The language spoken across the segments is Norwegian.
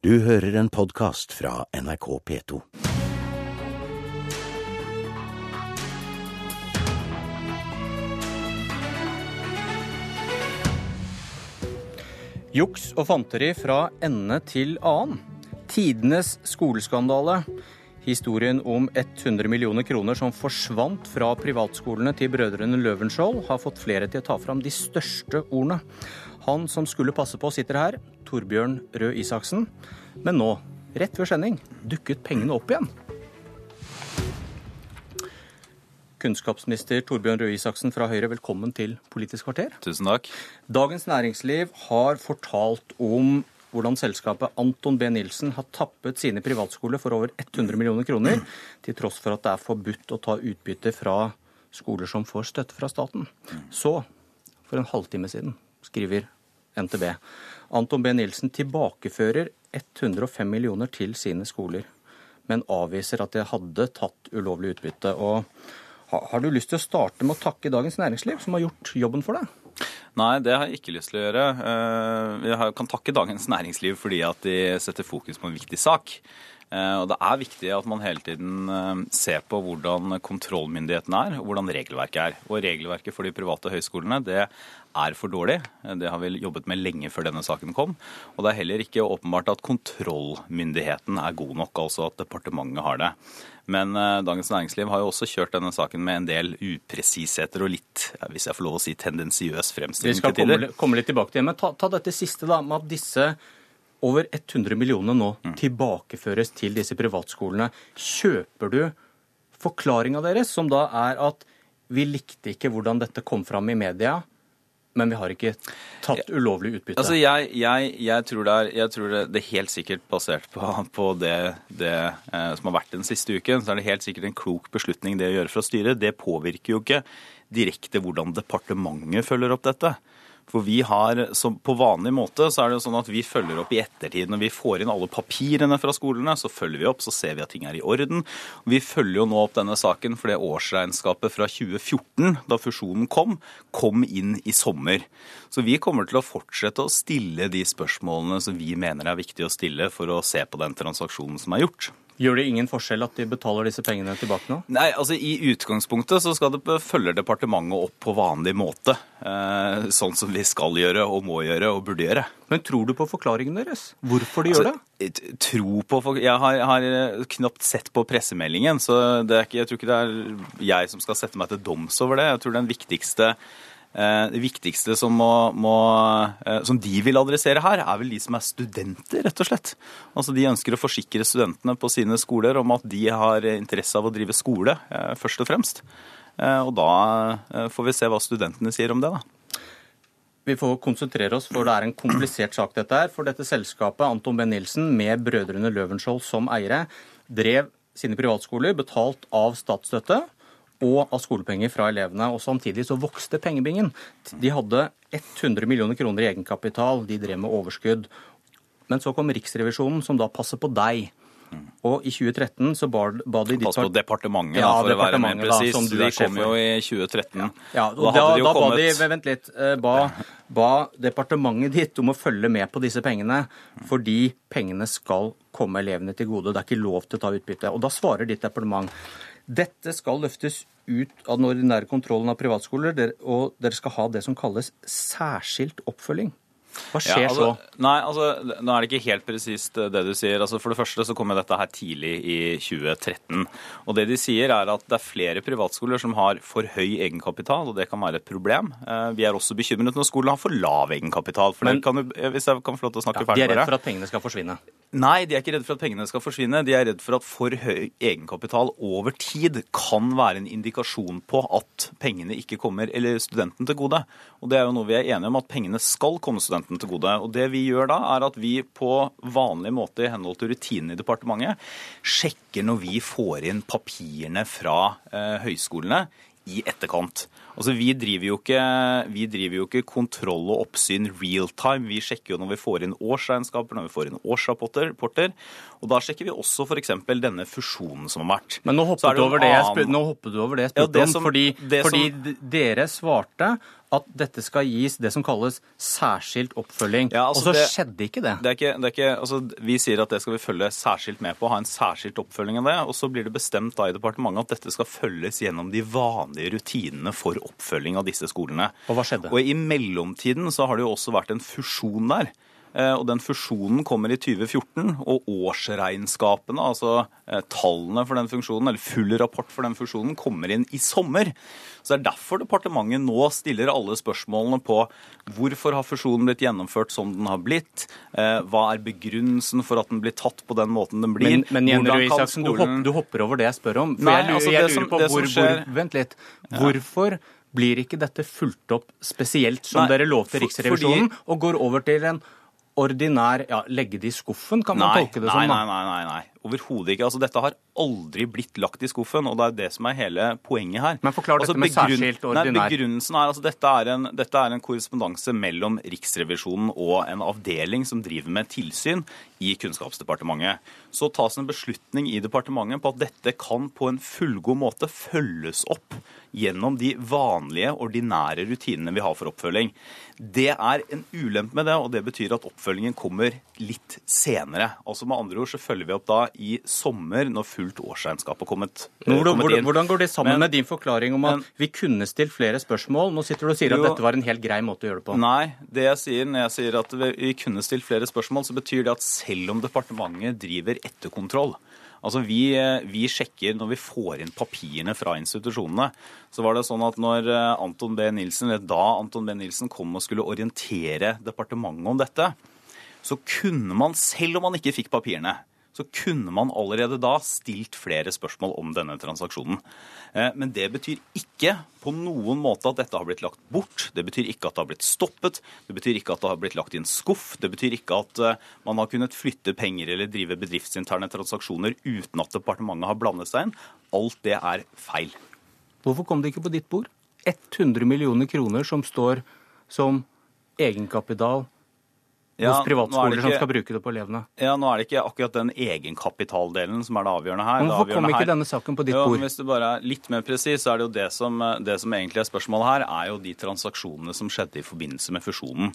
Du hører en podkast fra NRK P2. Juks og fanteri fra ende til annen. Tidenes skoleskandale. Historien om 100 millioner kroner som forsvant fra privatskolene til brødrene Løvenskiold, har fått flere til å ta fram de største ordene. Han som skulle passe på, sitter her, Torbjørn Røe Isaksen. Men nå, rett før sending, dukket pengene opp igjen. Kunnskapsminister Torbjørn Røe Isaksen fra Høyre, velkommen til Politisk kvarter. Tusen takk. Dagens Næringsliv har fortalt om hvordan selskapet Anton B. Nilsen har tappet sine privatskoler for over 100 millioner kroner, til tross for at det er forbudt å ta utbytte fra skoler som får støtte fra staten. Så, for en halvtime siden, skriver NTB, Anton B. Nilsen tilbakefører 105 millioner til sine skoler, men avviser at de hadde tatt ulovlig utbytte. Og har du lyst til å starte med å takke Dagens Næringsliv, som har gjort jobben for deg? Nei, det har jeg ikke lyst til å gjøre. Eh, jeg kan takke Dagens Næringsliv fordi at de setter fokus på en viktig sak. Eh, og Det er viktig at man hele tiden eh, ser på hvordan kontrollmyndigheten er, og hvordan regelverket er. Og Regelverket for de private høyskolene det er for dårlig. Det har vi jobbet med lenge før denne saken kom. Og det er heller ikke åpenbart at kontrollmyndigheten er god nok, altså at departementet har det. Men Dagens Næringsliv har jo også kjørt denne saken med en del upresisheter og litt, hvis jeg får lov å si, tendensiøs fremstilling til tider. Vi skal komme, litt tilbake til det. Men ta, ta, dette siste, da, med at disse over 100 millioner nå mm. tilbakeføres til disse privatskolene. Kjøper du forklaringa deres, som da er at vi likte ikke hvordan dette kom fram i media, men vi har ikke tatt ulovlig utbytte. Altså, jeg, jeg, jeg, tror, det er, jeg tror det, det, er, helt sikkert basert på, på det, det eh, som har vært den siste uken, så er det helt sikkert en klok beslutning det å gjøre fra styret. Det påvirker jo ikke direkte hvordan departementet følger opp dette. For vi har, På vanlig måte så er det jo sånn at vi følger opp i ettertid. Når vi får inn alle papirene fra skolene, så følger vi opp, så ser vi at ting er i orden. Vi følger jo nå opp denne saken for det årsregnskapet fra 2014, da fusjonen kom, kom inn i sommer. Så vi kommer til å fortsette å stille de spørsmålene som vi mener er viktig å stille for å se på den transaksjonen som er gjort. Gjør det ingen forskjell at de betaler disse pengene tilbake nå? Nei, altså I utgangspunktet så skal det følge departementet opp på vanlig måte. Eh, sånn som vi skal gjøre og må gjøre og burde gjøre. Men tror du på forklaringen deres? Hvorfor de altså, gjør det? Tro på Jeg har, har, knapt sett på pressemeldingen, så ikke, jeg tror ikke det er jeg som skal sette meg til doms over det. Jeg tror den viktigste Eh, det viktigste som, må, må, eh, som, de vil adressere her, er vel de som er studenter, rett og slett. Altså De ønsker å forsikre studentene på sine skoler om at de har interesse av å drive skole, eh, først og fremst. Og da får vi se hva studentene sier om det, da. Vi får konsentrere oss, for det er en komplisert sak dette her. For dette selskapet, Anton B. Nilsen, med brødrene Løvenskiold som eiere, drev sine privatskoler betalt av statsstøtte og av skolepenger fra elevene. og Samtidig så vokste pengebingen. De hadde 100 millioner kroner i egenkapital, de drev med overskudd. Men så kom Riksrevisjonen, som da passer på deg. Og i 2013 så ba, ba de Pass på departementet, ja, for å være mer presis. De kom jo i 2013. Ja, og da, da, da kommet... ba de Vent litt. Eh, ba, ba, departementet ditt om å følge med på disse pengene, fordi pengene skal komme elevene til gode. Det er ikke lov til å ta utbytte. Og da svarer ditt departement dette skal løftes ut av den ordinære kontrollen av privatskoler, og dere skal ha det som kalles særskilt oppfølging. Hva skjer ja, altså, så? Nei, altså, Nå er det ikke helt presist eh, det du sier. Altså, for det første så kom dette her tidlig i 2013. Og det de sier er at det er flere privatskoler som har for høy egenkapital, og det kan være et problem. Eh, vi er også bekymret når skolen har for lav egenkapital. For Men, kan hvis jeg kan få lov til å snakke ja, ferdig De er redd for at pengene skal forsvinne? Nei, de er ikke redd for at pengene skal forsvinne. De er redd for at for høy egenkapital over tid kan være en indikasjon på at pengene ikke kommer eller studenten til gode. Og det er jo noe vi er enige om, at pengene skal komme studenten til gode. Og Det vi gjør da, er at vi på vanlig måte i henhold til rutinene i departementet sjekker når vi får inn papirene fra eh, høyskolene i etterkant. Altså, vi, driver jo ikke, vi driver jo ikke kontroll og oppsyn real time. Vi sjekker jo når vi får inn årsregnskaper, når vi får inn årsrapporter. Og da sjekker vi også f.eks. denne fusjonen som har vært. Men nå hoppet, du over, annen... det, nå hoppet du over det jeg spurte ja, om, som, fordi, fordi som... dere svarte at dette skal gis det som kalles særskilt oppfølging. Ja, altså og så det- skjedde ikke det. Det er ikke, det er ikke, altså, vi sier at det skal vi følge særskilt med på, ha en særskilt oppfølging av det. Og så blir det bestemt da i departementet at dette skal følges gjennom de vanlige rutinene for oppfølging av disse skolene. Og hva skjedde? Og i mellomtiden så har det jo også vært en fusjon der. Eh, Og den fusjonen kommer i 2014, og årsregnskapene, altså eh, tallene for den funksjonen, eller full rapport for den fusjonen, kommer inn i sommer. Så det er derfor departementet nå stiller alle spørsmålene på hvorfor har fusjonen blitt gjennomført som den har blitt, eh, hva er begrunnelsen for at den blir tatt på den måten den blir, Men, men Jenny Isaksen, skolen... Du, hopper, du hopper over det jeg spør om. For Nei, jeg, lurer- altså, jeg lurer som- på hvor, skjer- hvor, Vent litt. Hvorfor blir ikke dette fulgt opp spesielt som Nei, dere lovte Riksrevisjonen, fordi- og går over til en ordinær ja, Legge det i skuffen, kan man Nei, tolke det nei, som? nei, nei, nei, nei. Overhodet ikke. Altså, dette har aldri blitt lagt i skuffen, og det er det som er hele poenget her. Men forklar altså, dette med begrunn- særskilt Nei, begrunnelsen er altså dette er, en, dette er en korrespondanse mellom Riksrevisjonen og en avdeling som driver med tilsyn i Kunnskapsdepartementet. Så tas en beslutning i departementet på at dette kan på en fullgod måte følges opp gjennom de vanlige, ordinære rutinene vi har for oppfølging. Det er en ulempe med det, og det betyr at oppfølgingen kommer litt senere. Altså Med andre ord så følger vi opp da i sommer, når fullt årsregnskap har kommet, eh, Hvordan, kommet hvordan, går det sammen Men- med din forklaring om at vi kunne stilt flere spørsmål? Nå sitter du og sier Jo. at dette var en helt grei måte å gjøre det på. Nei, det jeg sier når jeg sier at vi kunne stilt flere spørsmål, så betyr det at selv om departementet driver etterkontroll Altså vi, eh, vi sjekker når vi får inn papirene fra institusjonene. Så var det sånn at når eh, Anton B. Nilsen, eller da Anton B. Nilsen kom og skulle orientere departementet om dette, så kunne man, selv om man ikke fikk papirene, så kunne man allerede da stilt flere spørsmål om denne transaksjonen. Eh, Men det betyr ikke på noen måte at dette har blitt lagt bort. Det betyr ikke at det har blitt stoppet. Det betyr ikke at det har blitt lagt i en skuff. Det betyr ikke at eh, man har kunnet flytte penger eller drive bedriftsinterne transaksjoner uten at departementet har blandet seg inn. Alt det er feil. Hvorfor kom det ikke på ditt bord? 100 millioner kroner som står som egenkapital Ja, hos er privatskoler ikke, som skal bruke det på elevene. Ja, Nå er det ikke akkurat den egenkapitaldelen som er det avgjørende her. Men Hvorfor kom ikke her- denne saken på ditt Jo, bord? men Hvis du bare er litt mer presis, så er det jo det som, det som egentlig er spørsmålet her, er jo de transaksjonene som skjedde i forbindelse med fusjonen.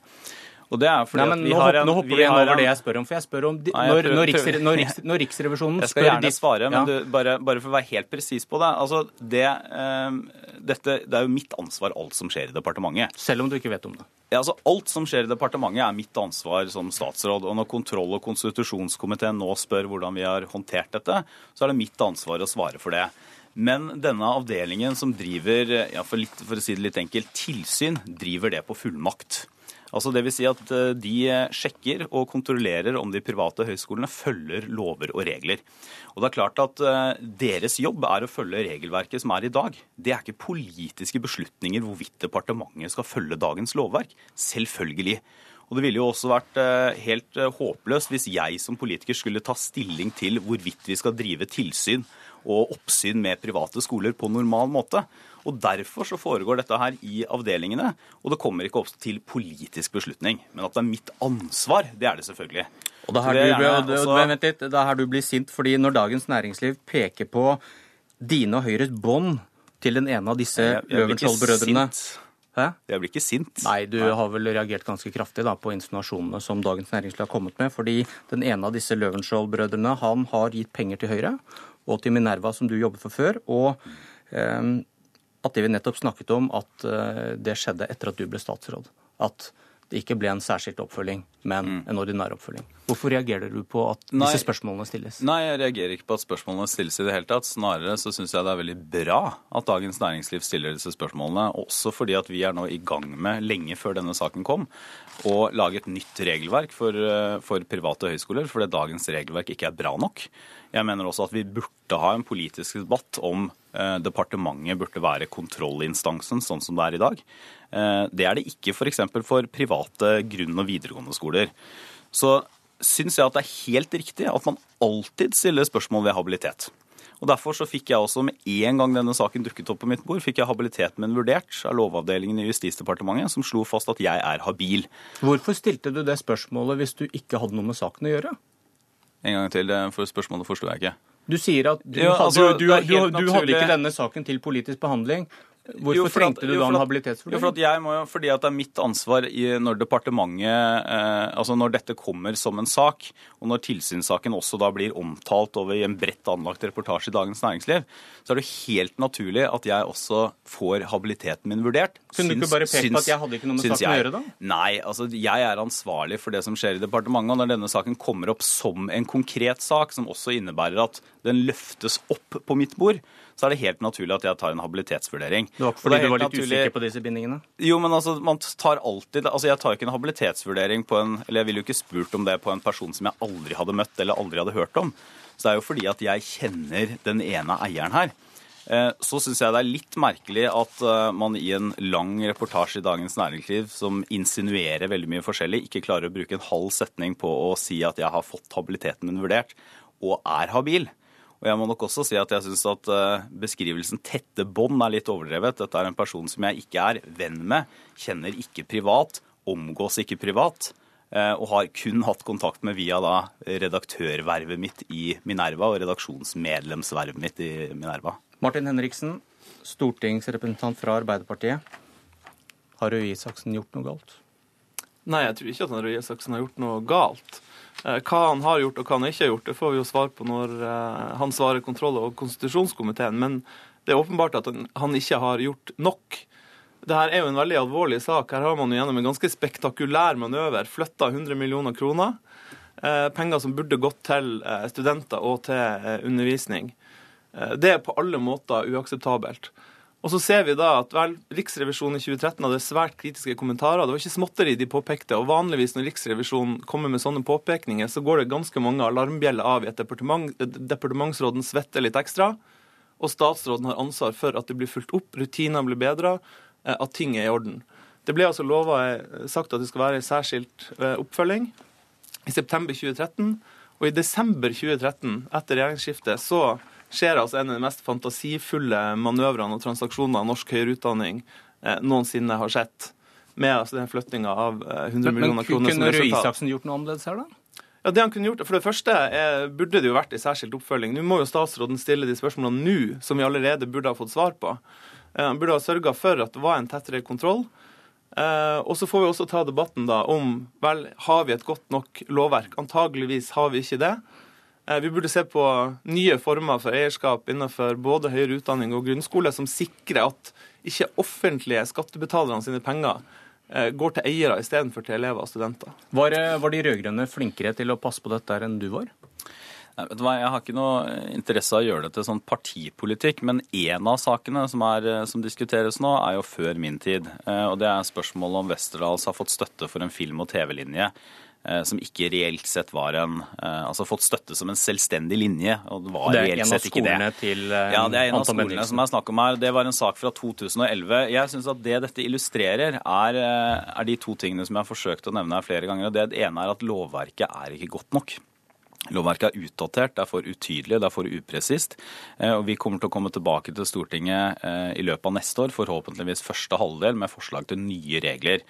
Og det er fordi Nei, men vi nå, har en, nå hopper vi igjen over en- det jeg spør om. For jeg spør om de, Nei, jeg når, når, Riksre, når, Riks, når Riksrevisjonen Jeg skal spør gjerne de, svare, men Ja. du, bare, bare for å være helt presis på det. Altså, det, um, dette, det er jo mitt ansvar alt som skjer i departementet. Selv om du ikke vet om det. Ja, altså Alt som skjer i departementet er mitt ansvar som statsråd. Og når kontroll- og konstitusjonskomiteen nå spør hvordan vi har håndtert dette, så er det mitt ansvar å svare for det. Men denne avdelingen som driver ja, for, litt, for å si det litt enkelt, tilsyn, driver det på fullmakt. Altså vil si at eh, De sjekker og kontrollerer om de private høyskolene følger lover og regler. Og det er klart at eh, Deres jobb er å følge regelverket som er i dag. Det er ikke politiske beslutninger hvorvidt departementet skal følge dagens lovverk. Selvfølgelig. Og Det ville jo også vært eh, helt håpløst hvis jeg som politiker skulle ta stilling til hvorvidt vi skal drive tilsyn og oppsyn med private skoler på normal måte. Og Derfor så foregår dette her i avdelingene, og det kommer ikke opp til politisk beslutning. Men at det er mitt ansvar, det er det selvfølgelig. Og Så her det du, er det- også- vent litt, da her du blir sint, fordi når Dagens Næringsliv peker på dine og Høyres bånd til den ene av disse Løvenskiold-brødrene. Hæ? Jeg blir ikke sint. Nei, du har vel reagert ganske kraftig da, på insinuasjonene som Dagens Næringsliv har kommet med. Fordi den ene av disse Løvenskiold-brødrene han har gitt penger til Høyre og til Minerva, som du jobbet for før. Og eh, at det vi nettopp snakket om, at eh, det skjedde etter at du ble statsråd. At det ikke ble en særskilt oppfølging, men en ordinær oppfølging. Hvorfor reagerer du på at Nei. disse spørsmålene stilles? Nei, jeg reagerer ikke på at spørsmålene stilles i det hele tatt. Snarere så syns jeg det er veldig bra at Dagens Næringsliv stiller disse spørsmålene. Også fordi at vi er nå i gang med, lenge før denne saken kom, å lage et nytt regelverk for, eh, for private høyskoler. Fordi dagens regelverk ikke er bra nok. Jeg mener også at vi burde ha en politisk debatt om eh, departementet burde være kontrollinstansen, sånn som det er i dag. Eh, det er det ikke f.eks. For, for private grunn- og videregående skoler. Så syns jeg at det er helt riktig at man alltid stiller spørsmål ved habilitet. Og Derfor så fikk jeg også med en gang denne saken dukket opp på mitt bord, fikk jeg habiliteten min vurdert av Lovavdelingen i Justisdepartementet, som slo fast at jeg er habil. Hvorfor stilte du det spørsmålet hvis du ikke hadde noe med saken å gjøre? En gang til, for spørsmålet forsto jeg ikke. Du sier at du, Ja, hadde, altså, du, du, du, hadde ikke denne saken til politisk behandling Hvorfor Jo, trengte du jo, da en habilitetsvurdering? Jo, for jeg må jo, fordi at det er mitt ansvar i, når departementet eh, Altså når dette kommer som en sak, og når tilsynssaken også da blir omtalt over i en bredt anlagt reportasje i Dagens Næringsliv, så er det helt naturlig at jeg også får habiliteten min vurdert. Kunne du ikke bare pekt på at jeg hadde ikke noe med saken jeg, å gjøre da? Nei, altså jeg er ansvarlig for det som skjer i departementet. Og når denne saken kommer opp som en konkret sak, som også innebærer at den løftes opp på mitt bord, så er det helt naturlig at jeg tar en habilitetsvurdering. Det var ikke fordi du var litt naturlig- usikker på disse bindingene? jo, men altså, man tar alltid Altså, jeg tar ikke en habilitetsvurdering på en Eller jeg ville jo ikke spurt om det på en person som jeg aldri hadde møtt eller aldri hadde hørt om. Så det er jo fordi at jeg kjenner den ene eieren her. Eh, Så syns jeg det er litt merkelig at eh, man i en lang reportasje i Dagens Næringsliv som insinuerer veldig mye forskjellig, ikke klarer å bruke en halv setning på å si at jeg har fått habiliteten min vurdert og er habil. Og jeg må nok også si at jeg syns at eh, beskrivelsen 'tette bånd' er litt overdrevet. Dette er en person som jeg ikke er venn med, kjenner ikke privat, omgås ikke privat. eh, Og har kun hatt kontakt med via da redaktørvervet mitt i Minerva og redaksjonsmedlemsvervet mitt i Minerva. Martin Henriksen, stortingsrepresentant fra Arbeiderpartiet. Har Røe Isaksen gjort noe galt? Nei, jeg tror ikke at Røe Isaksen har gjort noe galt. Eh, Hva han har gjort og hva han ikke har gjort, det får vi jo svar på når eh, han svarer kontroll- og konstitusjonskomiteen. Men det er åpenbart at han- ikke har gjort nok. Dette er jo en veldig alvorlig sak. Her har man jo gjennom en ganske spektakulær manøver flytta 100 millioner kroner. eh, Penger som burde gått til studenter og til undervisning. Det er på alle måter uakseptabelt. Og så ser vi da at vel, Riksrevisjonen i 2013 hadde svært kritiske kommentarer. Det var ikke småtteri de påpekte. Og vanligvis når Riksrevisjonen kommer med sånne påpekninger, så går det ganske mange alarmbjeller av i et departement. Departementsråden svetter litt ekstra. Og statsråden har ansvar for at det blir fulgt opp, rutiner blir bedra, eh, at ting er i orden. Det ble altså lova sagt at det skal være en særskilt eh, oppfølging i september 2013. Og i desember 2013, etter regjeringsskiftet, så skjer altså en av de mest fantasifulle manøvrene og transaksjonene norsk høyere utdanning eh, noensinne har sett. Med altså den flyttinga av eh, 100 Men, men millioner kroner som kunne Røe. Isaksen gjort noe annerledes her, da? Ja, det han kunne gjort, For det første eh, burde det jo vært i særskilt oppfølging. Nå må jo statsråden stille de spørsmålene nå, som vi allerede burde ha fått svar på. Eh, han burde ha sørga for at det var en tettere kontroll. Eh, og så får vi også ta debatten da om vel, har vi et godt nok lovverk. Antageligvis har vi ikke det. Eh, vi burde se på nye former for eierskap innenfor både høyere utdanning og grunnskole, som sikrer at ikke offentlige skattebetalerne sine penger eh, går til eiere istedenfor til elever og studenter. Var, eh, var de rød-grønne flinkere til å passe på dette enn du var? Jeg, vet hva, Jeg har ikke noe interesse av å gjøre det til sånn partipolitikk, men én av sakene som, er, som diskuteres nå, er jo før min tid. Eh, Og det er spørsmålet om Westerdals har fått støtte for en film- og TV-linje som ikke reelt sett var en eh, Altså fått støtte som en selvstendig linje, og det var Det reelt sett ikke det. til eh, Ja, det er en av skolene Bendiksen. som er snakk om her. Det var en sak fra 2011. Jeg syns at det dette illustrerer, er, eh, er de to tingene som jeg har forsøkt å nevne her flere ganger. og Det ene er at lovverket er ikke godt nok. Lovverket er utdatert, det er for utydelig, det er for upresist. eh, Og vi kommer til å komme tilbake til Stortinget eh, i løpet av neste år, forhåpentligvis første halvdel, med forslag til nye regler.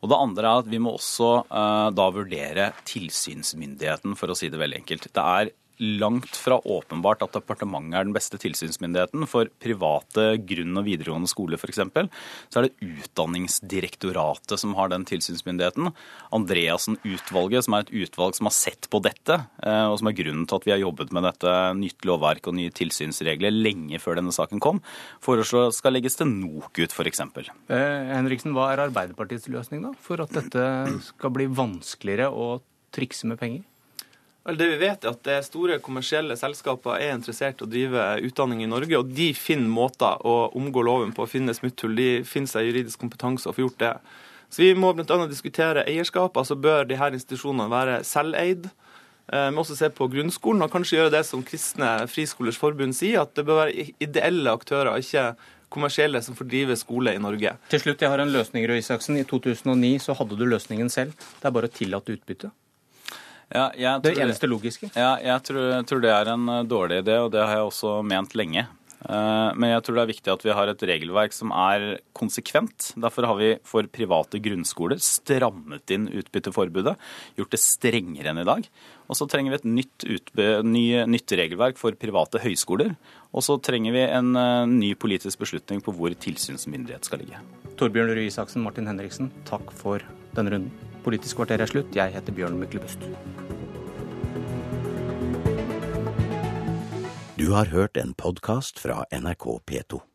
Og det andre er at vi må også eh, da vurdere tilsynsmyndigheten, for å si det veldig enkelt. Det er langt fra åpenbart at departementet er den beste tilsynsmyndigheten. For private grunn- og videregående skoler f.eks. så er det Utdanningsdirektoratet som har den tilsynsmyndigheten. Andreassen-utvalget, som er et utvalg som har sett på dette, eh, og som er grunnen til at vi har jobbet med dette nytt lovverk og nye tilsynsregler lenge før denne saken kom, foreslår skal legges til NOKUT f.eks. Eh, Henriksen, hva er Arbeiderpartiets løsning da, for at dette skal bli vanskeligere å trikse med penger? Vel, det vi vet er at det store kommersielle selskaper er interessert i å drive utdanning i Norge, og de finner måter å omgå loven på, å finne smutthull. De finner seg juridisk kompetanse og får gjort det. Så vi må bl.a. diskutere eierskap. altså Bør de her institusjonene være selveid? Eh, Vi må også se på grunnskolen, og kanskje gjøre det som Kristne Friskolers Forbund sier, at det bør være ideelle aktører, ikke kommersielle, som får drive skole i Norge. Til slutt, jeg har en løsning, Røe Isaksen. I 2009 så hadde du løsningen selv. Det er bare å tillate utbytte. Ja, jeg Det tror- eneste logiske. Ja, jeg tror, tror det er en eh, dårlig idé, og det har jeg også ment lenge. Eh, Men jeg tror det er viktig at vi har et regelverk som er konsekvent. Derfor har vi for private grunnskoler strammet inn utbytteforbudet, gjort det strengere enn i dag. Og så trenger vi et nytt, utby, ny, nytt regelverk for private høyskoler. Og så trenger vi en eh, ny politisk beslutning på hvor tilsynsmyndighet skal ligge. Torbjørn Røe Isaksen, Martin Henriksen, takk for denne runden. Politisk kvarter er slutt. Jeg heter Bjørn Myklebust. Du har hørt en podkast fra NRK P2.